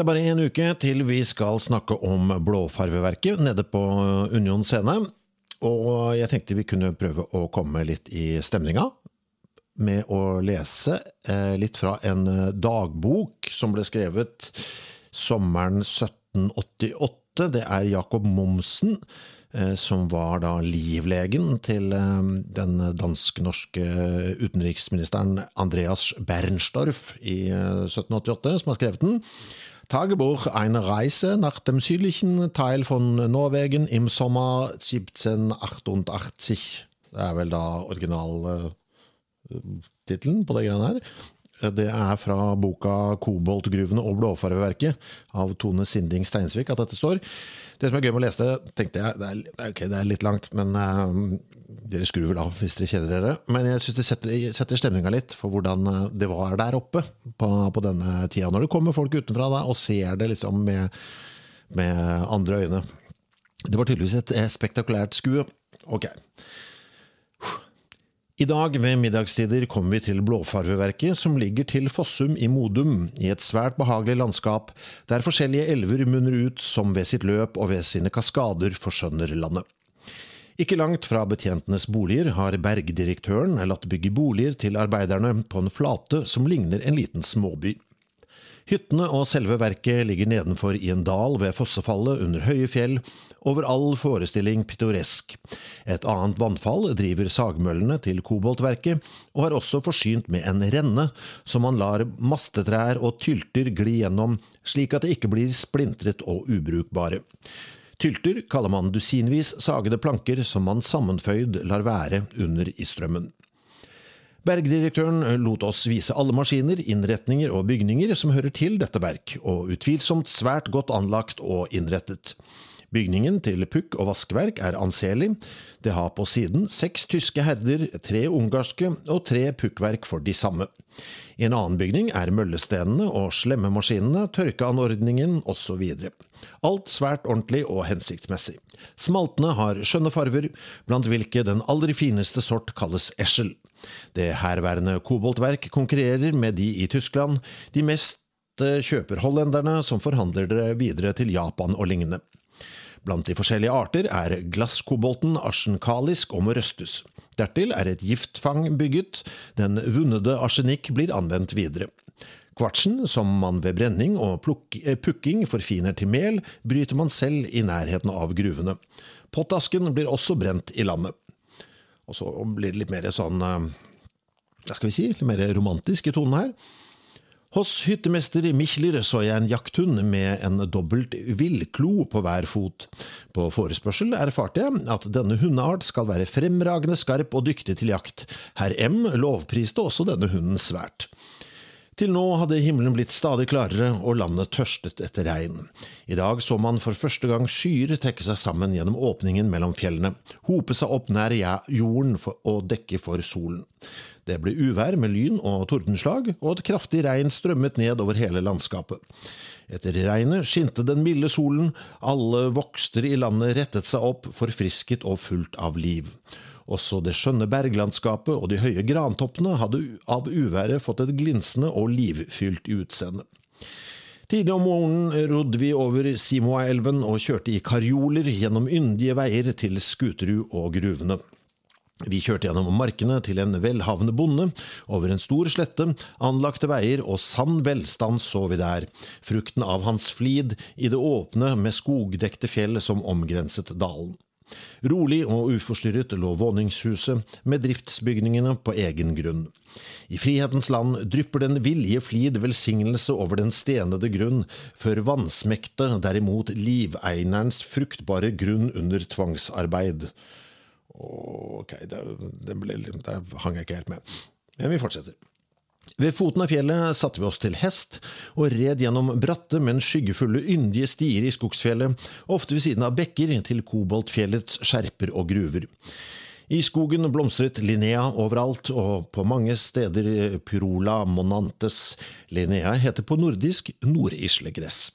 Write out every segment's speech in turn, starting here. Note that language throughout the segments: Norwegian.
Det er bare en uke til vi skal snakke om blåfarveverket nede på Union scene. Og jeg tenkte vi kunne prøve å komme litt i stemninga med å lese eh, litt fra en dagbok som ble skrevet sommeren 1788. Det er Jacob Momsen, eh, som var da livlegen til eh, den dansk-norske utenriksministeren Andreas Bernstorff i eh, 1788, som har skrevet den. Tagebuch eine Reise nach dem südlichen Teil von Norwegen im Sommer 1788. Det er da originaltittelen på det greiene her. Det er fra boka 'Koboltgruvene og blåfarveverket' av Tone Sinding Steinsvik at dette står. Det som er gøy med å lese det, tenkte jeg, det er, ok, det er litt langt, men uh, dere skrur vel av hvis dere kjeder dere. Men jeg syns det setter, setter stemninga litt for hvordan eh, det var der oppe på, på denne tida. Når det kommer folk utenfra da, og ser det liksom med, med andre øyne. Det var tydeligvis et eh, spektakulært skue. Ok. I dag ved middagstider kommer vi til Blåfarveverket, som ligger til Fossum i Modum, i et svært behagelig landskap, der forskjellige elver munner ut som ved sitt løp og ved sine kaskader forskjønner landet. Ikke langt fra betjentenes boliger har bergdirektøren latt bygge boliger til arbeiderne på en flate som ligner en liten småby. Hyttene og selve verket ligger nedenfor i en dal ved fossefallet under høye fjell, over all forestilling pittoresk. Et annet vannfall driver sagmøllene til koboltverket, og er også forsynt med en renne som man lar mastetrær og tylter gli gjennom, slik at det ikke blir splintret og ubrukbare. Tylter kaller man dusinvis sagede planker som man sammenføyd lar være under i strømmen. Bergdirektøren lot oss vise alle maskiner, innretninger og bygninger som hører til dette verk, og utvilsomt svært godt anlagt og innrettet. Bygningen til pukk og vaskeverk er anselig. Det har på siden seks tyske herder, tre ungarske og tre pukkverk for de samme. I en annen bygning er møllestenene og slemmemaskinene, tørkeanordningen osv. Alt svært ordentlig og hensiktsmessig. Smaltene har skjønne farver, blant hvilke den aller fineste sort kalles esel. Det herværende koboltverk konkurrerer med de i Tyskland, de mest kjøper hollenderne, som forhandler det videre til Japan og lignende. Blant de forskjellige arter er glasskobolten arsenkalisk og må røstes. Dertil er et giftfang bygget, den vunnede arsenikk blir anvendt videre. Kvartsen, som man ved brenning og pukking forfiner til mel, bryter man selv i nærheten av gruvene. Pottasken blir også brent i landet. Og så blir det litt mer sånn Hva skal vi si? Litt mer romantisk i tonen her. Hos hyttemester Michler så jeg en jakthund med en dobbelt villklo på hver fot. På forespørsel erfarte jeg at denne hundeart skal være fremragende skarp og dyktig til jakt. Herr M lovpriste også denne hunden svært. Til nå hadde himmelen blitt stadig klarere og landet tørstet etter regn. I dag så man for første gang skyer trekke seg sammen gjennom åpningen mellom fjellene, hope seg opp nær jorden og dekke for solen. Det ble uvær med lyn og tordenslag, og et kraftig regn strømmet ned over hele landskapet. Etter regnet skinte den milde solen, alle vokster i landet rettet seg opp, forfrisket og fullt av liv. Også det skjønne berglandskapet og de høye grantoppene hadde av uværet fått et glinsende og livfylt utseende. Tidlig om morgenen rodde vi over Simoaelven og kjørte i karjoler gjennom yndige veier til Skuterud og gruvene. Vi kjørte gjennom markene til en velhavende bonde, over en stor slette, anlagte veier og sann velstand så vi der, frukten av hans flid i det åpne med skogdekte fjell som omgrenset dalen. Rolig og uforstyrret lå våningshuset med driftsbygningene på egen grunn. I frihetens land drypper den vilje flid velsignelse over den stenede grunn, før vansmekte derimot liveinerens fruktbare grunn under tvangsarbeid. Ok, det, det, ble, det hang jeg ikke helt med. Men vi fortsetter. Ved foten av fjellet satte vi oss til hest og red gjennom bratte, men skyggefulle, yndige stier i skogsfjellet, ofte ved siden av bekker til koboltfjellets skjerper og gruver. I skogen blomstret Linnea overalt, og på mange steder Pyrola monantes. Linnea heter på nordisk nordislegress.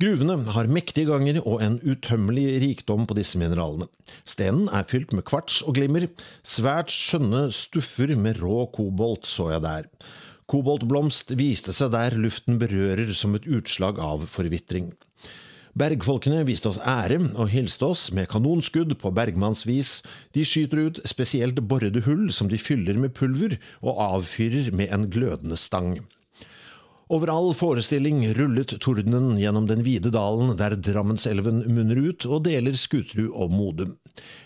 Gruvene har mektige ganger og en utømmelig rikdom på disse mineralene. Stenen er fylt med kvarts og glimmer. Svært skjønne stuffer med rå kobolt så jeg der. Koboltblomst viste seg der luften berører som et utslag av forvitring. Bergfolkene viste oss ære og hilste oss med kanonskudd på bergmannsvis. De skyter ut spesielt borrede hull som de fyller med pulver, og avfyrer med en glødende stang. Over all forestilling rullet tordenen gjennom den vide dalen der Drammenselven munner ut og deler Skuterud og Modum.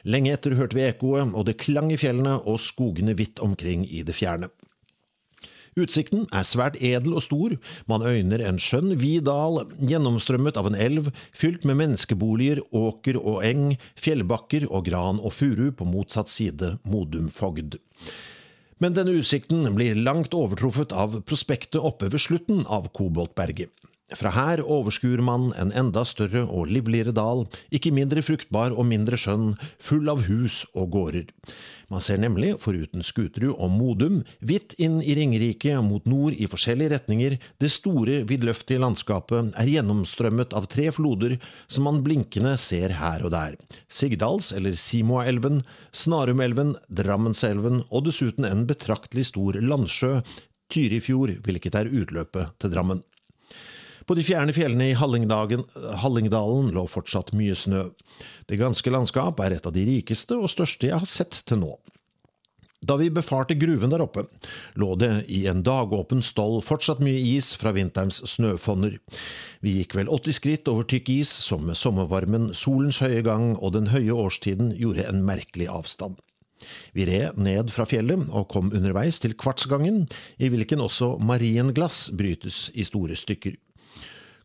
Lenge etter hørte vi ekkoet, og det klang i fjellene og skogene vidt omkring i det fjerne. Utsikten er svært edel og stor, man øyner en skjønn, vid dal, gjennomstrømmet av en elv, fylt med menneskeboliger, åker og eng, fjellbakker og gran og furu på motsatt side Modumfogd. Men denne utsikten blir langt overtruffet av prospektet oppe ved slutten av Koboltberget. Fra her overskuer man en enda større og livligere dal, ikke mindre fruktbar og mindre skjønn, full av hus og gårder. Man ser nemlig, foruten Skuterud og Modum, hvitt inn i Ringerike mot nord i forskjellige retninger, det store, vidløftige landskapet er gjennomstrømmet av tre floder som man blinkende ser her og der. Sigdals- eller Simoaelven, Snarumelven, Drammenselven og dessuten en betraktelig stor landsjø, Tyrifjord, hvilket er utløpet til Drammen. På de fjerne fjellene i Hallingdalen lå fortsatt mye snø. Det ganske landskap er et av de rikeste og største jeg har sett til nå. Da vi befarte gruven der oppe, lå det i en dagåpen stoll fortsatt mye is fra vinterens snøfonner. Vi gikk vel 80 skritt over tykk is som med sommervarmen, solens høye gang og den høye årstiden gjorde en merkelig avstand. Vi red ned fra fjellet og kom underveis til Kvartsgangen, i hvilken også marienglass brytes i store stykker.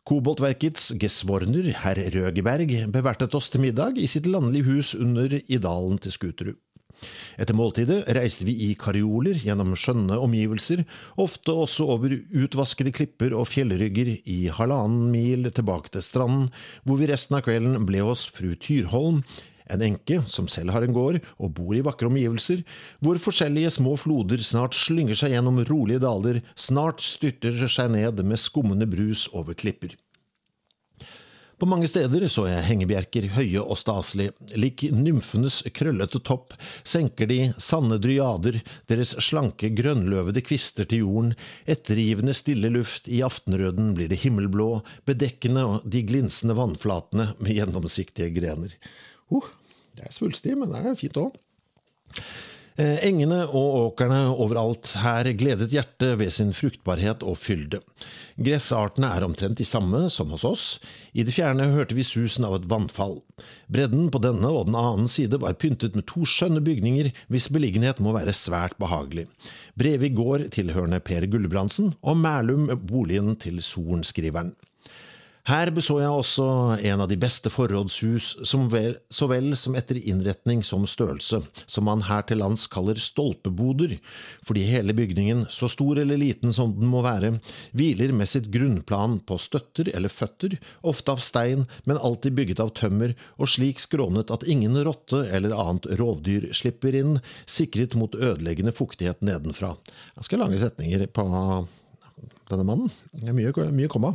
Koboltverkets gesvorner, herr Røgeberg, bevertet oss til middag i sitt landlige hus under i dalen til Skuterud. Etter måltidet reiste vi i karioler gjennom skjønne omgivelser, ofte også over utvaskede klipper og fjellrygger i halvannen mil tilbake til stranden, hvor vi resten av kvelden ble hos fru Tyrholm, en enke som selv har en gård og bor i vakre omgivelser, hvor forskjellige små floder snart slynger seg gjennom rolige daler, snart styrter seg ned med skummende brus over klipper. På mange steder så jeg hengebjerker høye og staselige, lik nymfenes krøllete topp senker de, sanne dryader, deres slanke grønnløvede kvister til jorden, ettergivende stille luft, i aftenrøden blir det himmelblå, bedekkende de glinsende vannflatene med gjennomsiktige grener. Uh, det er svulstig, men det er fint òg. Eh, engene og åkrene overalt her gledet hjertet ved sin fruktbarhet og fylde. Gressartene er omtrent de samme som hos oss. I det fjerne hørte vi susen av et vannfall. Bredden på denne og den annen side var pyntet med to skjønne bygninger hvis beliggenhet må være svært behagelig. Brevik gård tilhørende Per Gulbrandsen, og Mælum boligen til sorenskriveren. Her beså jeg også en av de beste forrådshus, som så vel som etter innretning som størrelse, som man her til lands kaller stolpeboder, fordi hele bygningen, så stor eller liten som den må være, hviler med sitt grunnplan på støtter eller føtter, ofte av stein, men alltid bygget av tømmer, og slik skrånet at ingen rotte eller annet rovdyr slipper inn, sikret mot ødeleggende fuktighet nedenfra. Ganske lange setninger på denne mannen. Mye, mye komma.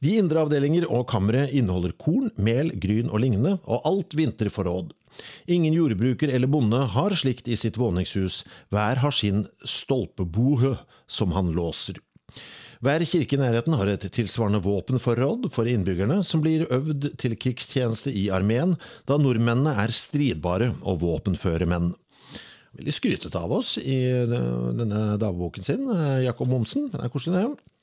De indre avdelinger og kammeret inneholder korn, mel, gryn og lignende, og alt vinterforråd. Ingen jordbruker eller bonde har slikt i sitt våningshus, hver har sin stolpebohe som han låser. Hver kirke i nærheten har et tilsvarende våpenforråd for innbyggerne, som blir øvd til krigstjeneste i armeen, da nordmennene er stridbare og våpenføre menn. Veldig skrytete av oss i denne dagboken sin, Jakob Momsen. Det er koselig, det.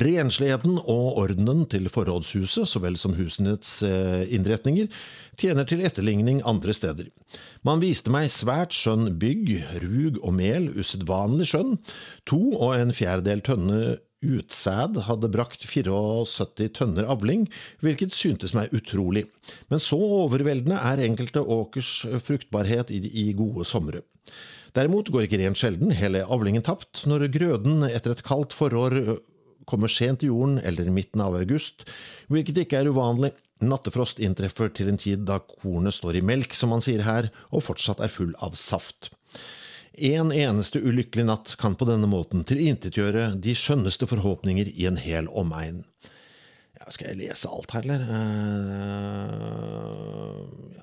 Rensligheten og ordenen til forrådshuset, så vel som husenes eh, innretninger, tjener til etterligning andre steder. Man viste meg svært skjønn bygg, rug og mel, usedvanlig skjønn, to og en fjerdedel tønne utsæd hadde brakt 74 tønner avling, hvilket syntes meg utrolig, men så overveldende er enkelte åkers fruktbarhet i gode somre. Derimot går ikke rent sjelden hele avlingen tapt når grøden etter et kaldt forår kommer sent i jorden eller i midten av august, hvilket ikke er uvanlig. Nattefrost inntreffer til en tid da kornet står i melk, som man sier her, og fortsatt er full av saft. En eneste ulykkelig natt kan på denne måten tilintetgjøre de skjønneste forhåpninger i en hel omegn. Ja, skal jeg lese alt her, eller? Uh,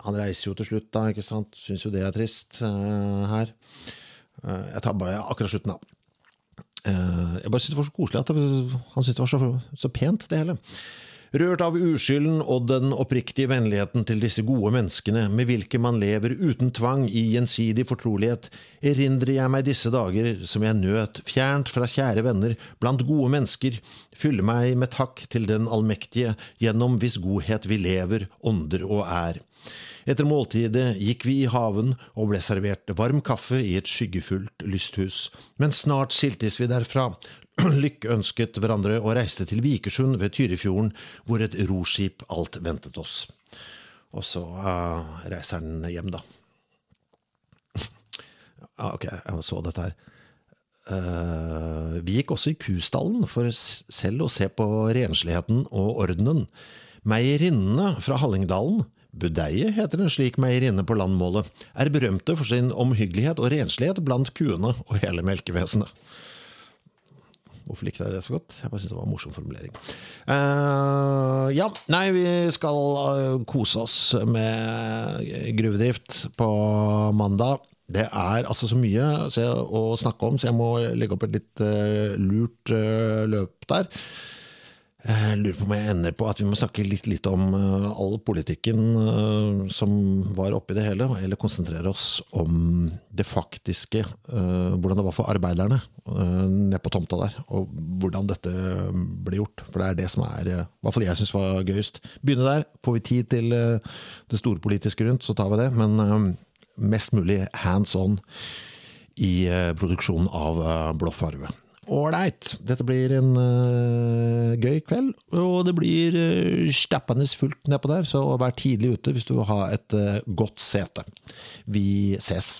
han reiser jo til slutt, da, ikke sant? Syns jo det er trist uh, her. Uh, jeg tar bare akkurat slutten, da. Jeg bare syntes det var så koselig at han syntes det var så, så pent, det hele. Rørt av uskylden og den oppriktige vennligheten til disse gode menneskene med hvilke man lever uten tvang i gjensidig fortrolighet, erindrer jeg meg disse dager som jeg nøt, fjernt fra kjære venner, blant gode mennesker, fyller meg med takk til den allmektige, gjennom hvis godhet vi lever, ånder og er. Etter måltidet gikk vi i haven og ble servert varm kaffe i et skyggefullt lysthus, men snart skiltes vi derfra, Lykke ønsket hverandre og reiste til Vikersund ved Tyrifjorden, hvor et roskip alt ventet oss. Og så uh, reiser han hjem, da. ah, ok, jeg så dette her. Uh, vi gikk også i kustallen for selv å se på rensligheten og ordenen. Meierinnene fra Hallingdalen, Budeie heter en slik meierinne på landmålet, er berømte for sin omhyggelighet og renslighet blant kuene og hele melkevesenet. Hvorfor likte jeg det så godt? Jeg bare syntes det var en morsom formulering. Uh, ja, nei, vi skal uh, kose oss med gruvedrift på mandag. Det er altså så mye å snakke om, så jeg må legge opp et litt uh, lurt løp der. Jeg lurer på om jeg ender på at vi må snakke litt, litt om uh, all politikken uh, som var oppi det hele, eller konsentrere oss om det faktiske, uh, hvordan det var for arbeiderne nede på tomta der, og hvordan dette ble gjort. For det er det som er, i hvert fall jeg syns var gøyest. Begynne der. Får vi tid til det storpolitiske rundt, så tar vi det. Men mest mulig hands on i produksjonen av Blå farve ålreit. Dette blir en uh, gøy kveld, og det blir uh, stappende fullt nedpå der, så vær tidlig ute hvis du vil ha et uh, godt sete. Vi ses.